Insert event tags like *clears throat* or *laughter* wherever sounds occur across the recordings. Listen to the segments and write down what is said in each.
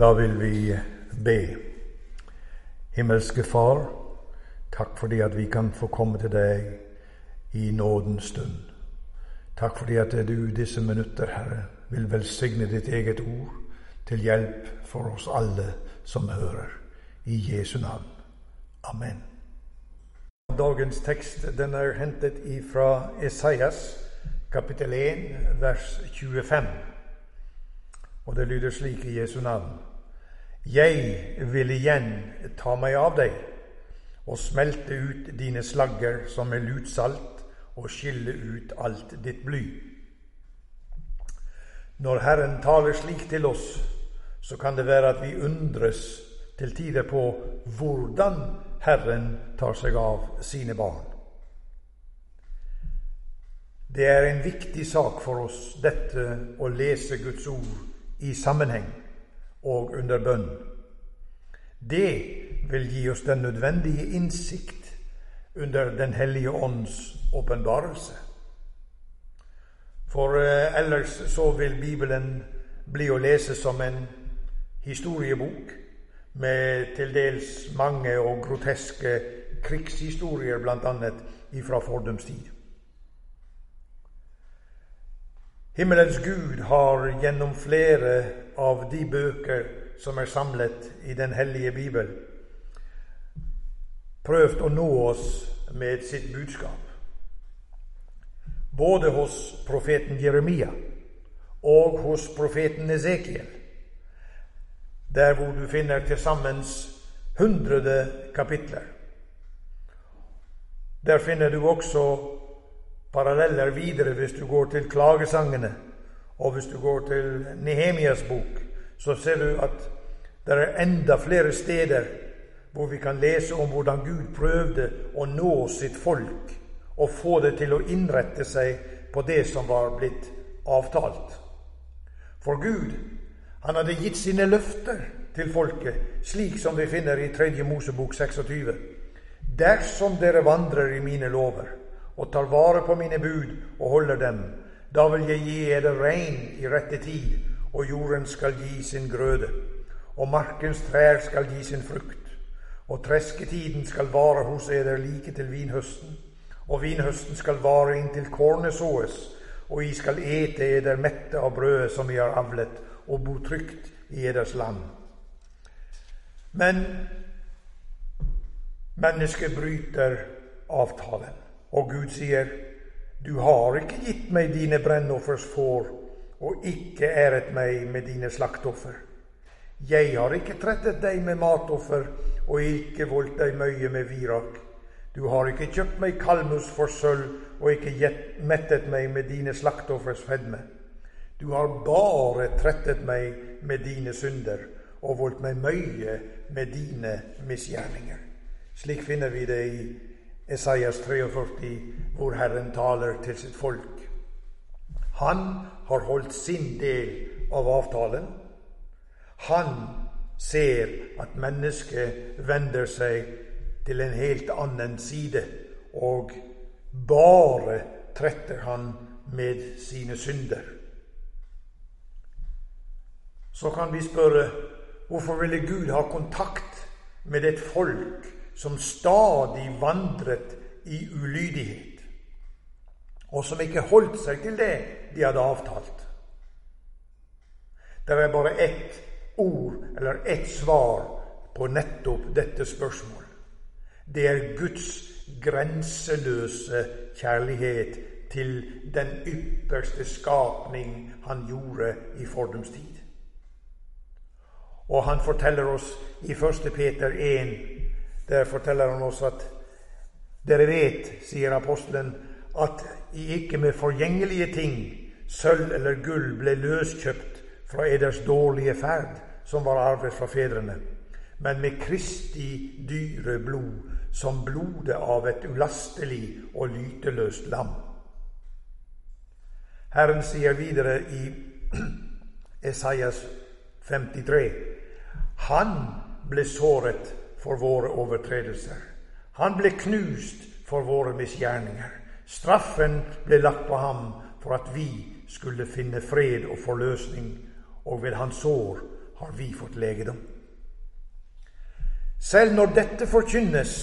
Da vil vi be. Himmelske Far, takk fordi at vi kan få komme til deg i nådens stund. Takk fordi at du disse minutter, Herre, vil velsigne ditt eget ord til hjelp for oss alle som hører. I Jesu navn. Amen. Dagens tekst den er hentet fra Esaias kapittel 1 vers 25. Og det lyder slik i Jesu navn. Jeg vil igjen ta meg av deg og smelte ut dine slagger som er lutsalt, og skille ut alt ditt bly. Når Herren taler slik til oss, så kan det være at vi undres til tider på hvordan Herren tar seg av sine barn. Det er en viktig sak for oss, dette å lese Guds ord i sammenheng og under bønn. Det vil gi oss den nødvendige innsikt under Den hellige ånds åpenbarelse. For eh, ellers så vil Bibelen bli å lese som en historiebok med til dels mange og groteske krigshistorier, bl.a. ifra fordums tid. Himmelens Gud har gjennom flere av de bøker som er samlet i Den hellige bibel, prøvd å nå oss med sitt budskap. Både hos profeten Jeremia og hos profeten Esekiel, der hvor du finner til sammen hundrede kapitler. Der finner du også paralleller videre hvis du går til klagesangene, og hvis du går til Nehemias bok, så ser du at det er enda flere steder hvor vi kan lese om hvordan Gud prøvde å nå sitt folk og få det til å innrette seg på det som var blitt avtalt. For Gud, han hadde gitt sine løfter til folket, slik som vi finner i 3. Mosebok 26. Dersom dere vandrer i mine lover og tar vare på mine bud og holder dem, da vil jeg gi eder regn i rette tid, og jorden skal gi sin grøde, og markens trær skal gi sin frukt, og tresketiden skal vare hos eder like til vinhøsten, og vinhøsten skal vare inntil kornet såes, og I skal ete eder mette av brødet som I har avlet, og bo trygt i eders land. Men mennesket bryter avtalen. Og Gud sier, Du har ikke gitt meg dine brennoffers får, og ikke æret meg med dine slaktoffer. Jeg har ikke trettet deg med matoffer, og ikke voldt deg møye med virak. Du har ikke kjøpt meg kalmus for sølv, og ikke mettet meg med dine slaktoffers fedme. Du har bare trettet meg med dine synder, og voldt meg møye med dine misgjerninger. Slik finner vi det i Esaias 43, hvor Herren taler til sitt folk. Han har holdt sin del av avtalen. Han ser at mennesket vender seg til en helt annen side, og bare tretter han med sine synder. Så kan vi spørre hvorfor ville Gud ha kontakt med et folk som stadig vandret i ulydighet, og som ikke holdt seg til det de hadde avtalt. Det er bare ett ord eller ett svar på nettopp dette spørsmålet. Det er Guds grenseløse kjærlighet til den ypperste skapning han gjorde i fordums tid. Og han forteller oss i 1. Peter 1 der forteller han oss at dere vet, sier apostelen, at ikke med forgjengelige ting, sølv eller gull, ble løskjøpt fra eders dårlige ferd, som var arvet fra fedrene, men med Kristi dyre blod, som blodet av et ulastelig og lyteløst lam. Herren sier videre i *clears throat* Esaias 53.: Han ble såret for våre overtredelser. Han ble knust for våre misgjerninger. Straffen ble lagt på ham for at vi skulle finne fred og forløsning, og ved hans sår har vi fått legedom. Selv når dette forkynnes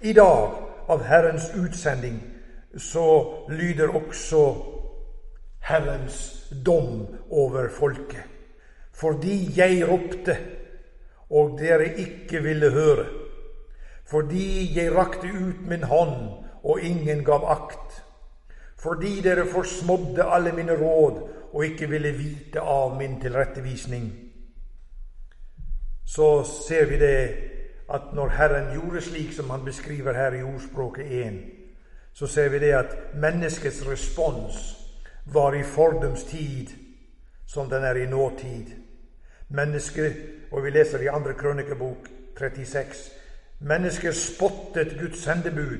i dag av Herrens utsending, så lyder også Herrens dom over folket. Fordi jeg ropte, og dere ikke ville høre. Fordi jeg rakte ut min hånd, og ingen gav akt. Fordi dere forsmådde alle mine råd og ikke ville vite av min tilrettevisning. Så ser vi det at når Herren gjorde slik som han beskriver her i ordspråket 1, så ser vi det at menneskets respons var i fordums tid som den er i nåtid. Mennesket, og vi leser i andre krønikebok 36, mennesker spottet Guds sendebud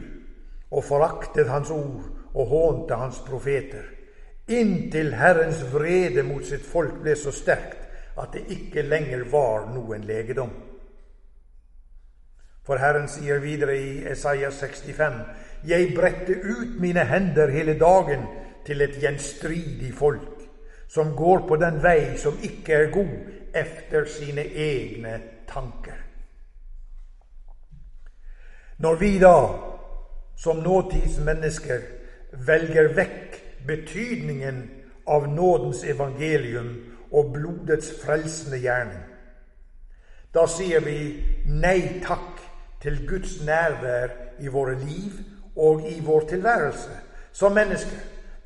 og foraktet Hans ord og hånte Hans profeter, inntil Herrens vrede mot sitt folk ble så sterkt at det ikke lenger var noen legedom. For Herren sier videre i Esaias 65.: Jeg bredte ut mine hender hele dagen til et gjenstridig folk, som går på den vei som ikke er god, efter sine egne tanker. Når vi da, som nåtidsmennesker, velger vekk betydningen av nådens evangelium og blodets frelsende gjerning, da sier vi nei takk til Guds nærvær i våre liv og i vår tilværelse som mennesker,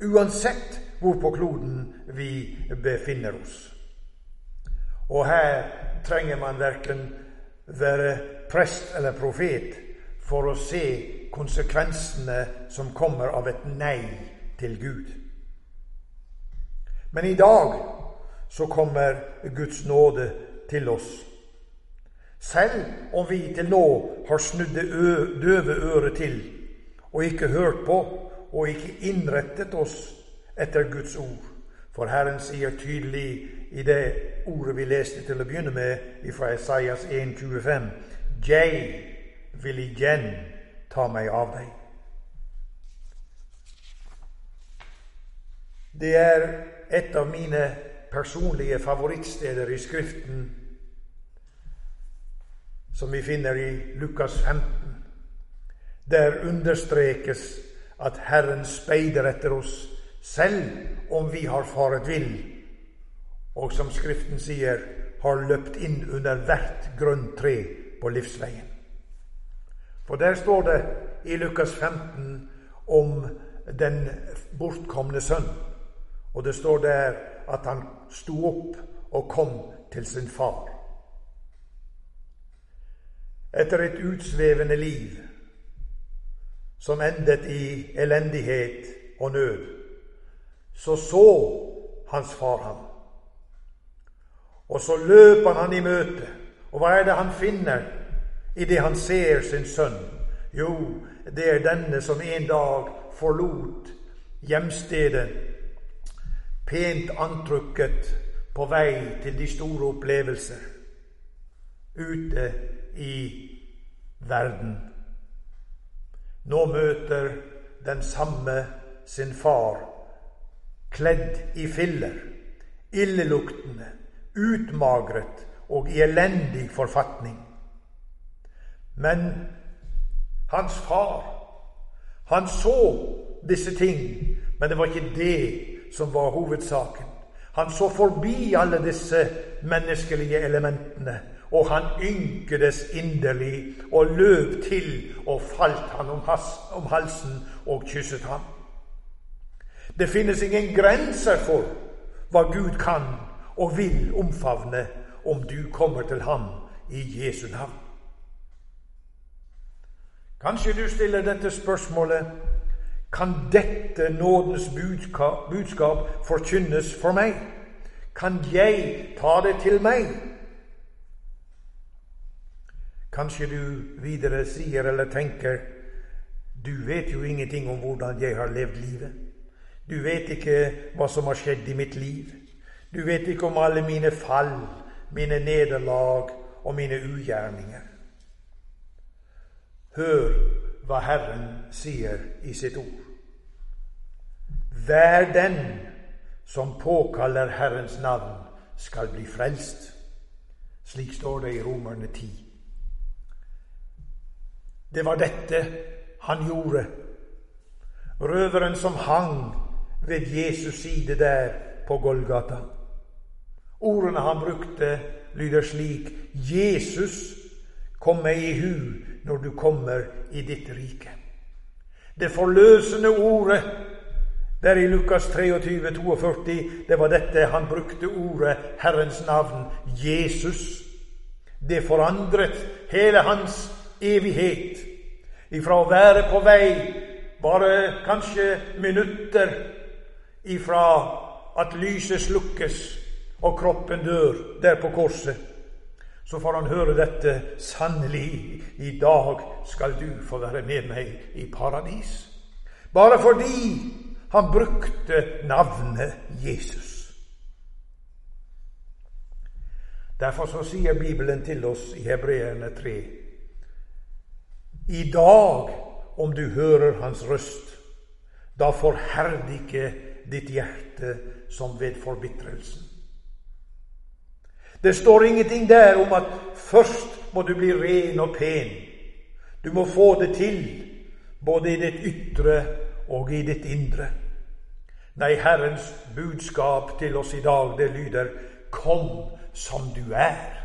uansett hvor på kloden vi befinner oss. Og her trenger man verken være prest eller profet for å se konsekvensene som kommer av et nei til Gud. Men i dag så kommer Guds nåde til oss. Selv om vi til nå har snudd det døve øret til og ikke hørt på og ikke innrettet oss etter Guds ord. For Herren sier tydelig i det ordet vi leste til å begynne med fra Esaias 1,25.: Jeg vil igjen ta meg av deg. Det er et av mine personlige favorittsteder i Skriften, som vi finner i Lukas 15. Der understrekes at Herren speider etter oss selv om vi har faret vill, og som Skriften sier, har løpt inn under hvert grønt tre på livsveien. For der står det i Lukas 15 om den bortkomne sønn. Og det står der at han sto opp og kom til sin far. Etter et utsvevende liv som endet i elendighet og nød, så så hans far ham. Og så løp han han i møte. Og hva er det han finner i det han ser sin sønn? Jo, det er denne som en dag forlot hjemstedet, pent antrukket på vei til de store opplevelser ute i verden. Nå møter den samme sin far, kledd i filler, illeluktende, utmagret og i elendig forfatning. Men hans far, han så disse ting, men det var ikke det som var hovedsaken. Han så forbi alle disse menneskelige elementene, og han ynkedes inderlig og løp til og falt han om, halsen og kysset ham. Det finnes ingen grenser for hva Gud kan og vil omfavne om du kommer til ham i Jesu navn. Kanskje du stiller dette spørsmålet Kan dette nådens budskap forkynnes for meg? Kan jeg ta det til meg? Kanskje du videre sier eller tenker Du vet jo ingenting om hvordan jeg har levd livet. Du vet ikke hva som har skjedd i mitt liv. Du vet ikke om alle mine fall, mine nederlag og mine ugjerninger. Hør hva Herren sier i sitt ord. Hver den som påkaller Herrens navn, skal bli frelst. Slik står det i Romerne 10. Det var dette han gjorde. Røveren som hang ved Jesus side der på Golgata. Ordene han brukte, lyder slik Jesus, kom meg i hu når du kommer i ditt rike. Det forløsende ordet der i Lukas 23, 42, det var dette han brukte ordet, Herrens navn, Jesus. Det forandret hele hans evighet. Ifra å være på vei bare kanskje minutter ifra at lyset slukkes og kroppen dør der på korset, så får han høre dette. Sannelig, i dag skal du få være med meg i paradis. Bare fordi han brukte navnet Jesus. Derfor så sier Bibelen til oss i Hebreerne 3.: I dag, om du hører Hans røst, da forherd ikke ditt hjerte som ved forbitrelsen. Det står ingenting der om at først må du bli ren og pen. Du må få det til, både i ditt ytre og i ditt indre. Nei, Herrens budskap til oss i dag, det lyder Kom som du er.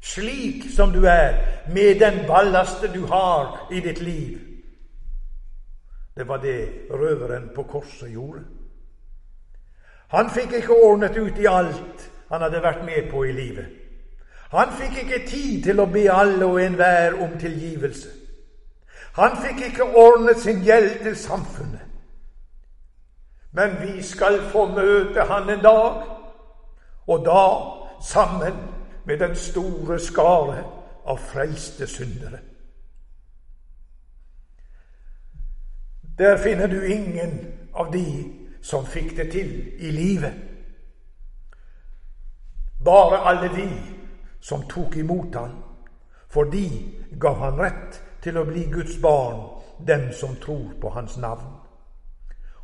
Slik som du er, med den ballaste du har i ditt liv. Det var det røveren på korset gjorde. Han fikk ikke ordnet ut i alt han hadde vært med på i livet. Han fikk ikke tid til å be alle og enhver om tilgivelse. Han fikk ikke ordnet sin gjeld til samfunnet. Men vi skal få møte han en dag, og da sammen med den store skare av frelste syndere. Der finner du ingen av de som fikk det til i livet. Bare alle de som tok imot han, for de gav han rett til å bli Guds barn, dem som tror på hans navn.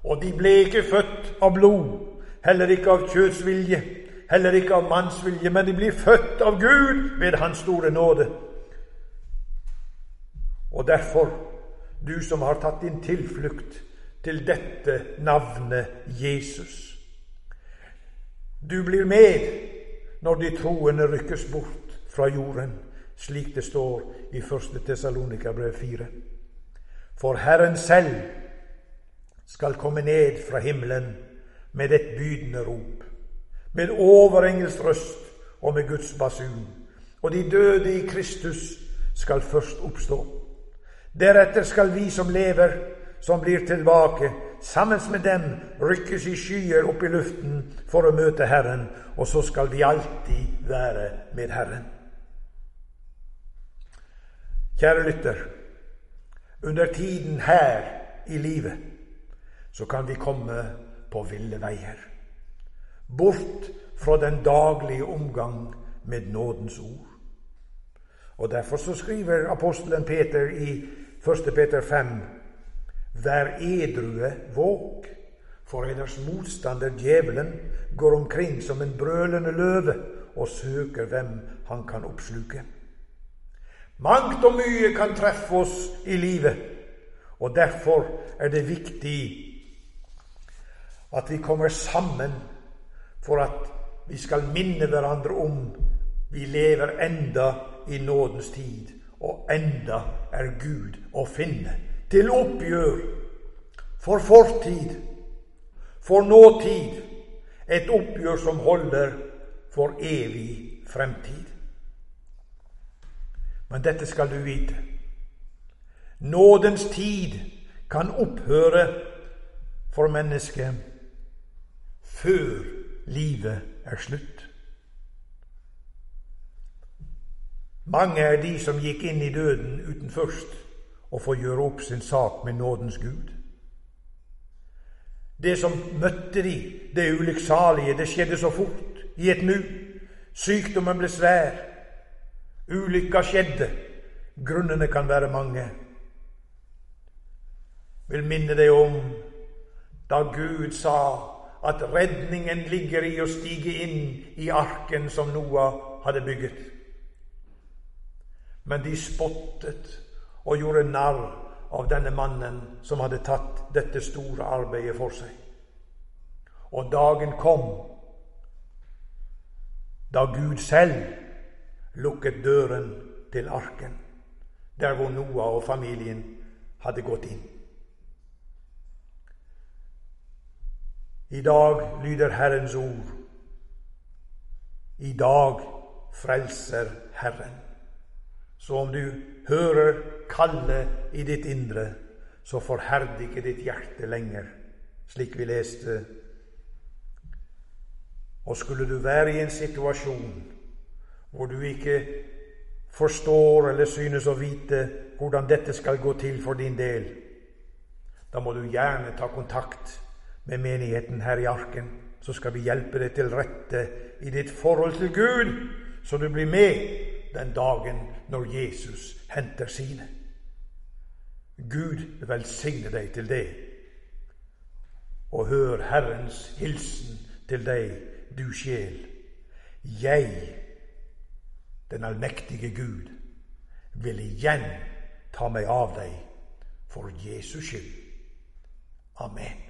Og de ble ikke født av blod, heller ikke av kjøtsvilje, heller ikke av mannsvilje, men de blir født av Gud ved Hans store nåde. Og derfor, du som har tatt din tilflukt til dette navnet Jesus. Du blir med når de troende rykkes bort fra jorden, slik det står i 1. Tessalonika-brev 4. For Herren selv skal komme ned fra himmelen med et bydende rop, med overengelsk røst og med Guds basun. Og de døde i Kristus skal først oppstå. Deretter skal vi som lever, som blir tilbake, sammen med dem rykkes i skyer opp i luften for å møte Herren, og så skal vi alltid være med Herren. Kjære lytter, under tiden her i livet så kan vi komme på ville veier. Bort fra den daglige omgang med nådens ord. Og Derfor så skriver apostelen Peter i 1. Peter 5.: Vær edrue, våk, for ellers motstander djevelen går omkring som en brølende løve og søker hvem han kan oppsluke. Mangt og mye kan treffe oss i livet, og derfor er det viktig at vi kommer sammen for at vi skal minne hverandre om vi lever enda i nådens tid, og enda er Gud å finne til oppgjør for fortid, for nåtid, et oppgjør som holder for evig fremtid. Men dette skal du vite. Nådens tid kan opphøre for mennesket før livet er slutt. Mange er de som gikk inn i døden uten først å få gjøre opp sin sak med nådens Gud. Det som møtte de, det ulykksalige, det skjedde så fort, i et nu. Sykdommen ble svær. Ulykka skjedde. Grunnene kan være mange. Vil minne deg om da Gud sa at redningen ligger i å stige inn i arken som Noah hadde bygget. Men de spottet og gjorde narr av denne mannen som hadde tatt dette store arbeidet for seg. Og dagen kom da Gud selv lukket døren til arken, der hvor Noah og familien hadde gått inn. I dag lyder Herrens ord. I dag frelser Herren. Så om du hører kallet i ditt indre, så forherd ikke ditt hjerte lenger, slik vi leste. Og skulle du være i en situasjon hvor du ikke forstår eller synes å vite hvordan dette skal gå til for din del, da må du gjerne ta kontakt med menigheten her i Arken. Så skal vi hjelpe deg til rette i ditt forhold til Gud, så du blir med den dagen når Jesus henter sine. Gud velsigne deg til det. Og hør Herrens hilsen til deg, du sjel. Jeg den allmektige Gud, vil igjen ta meg av deg for Jesus skyld. Amen.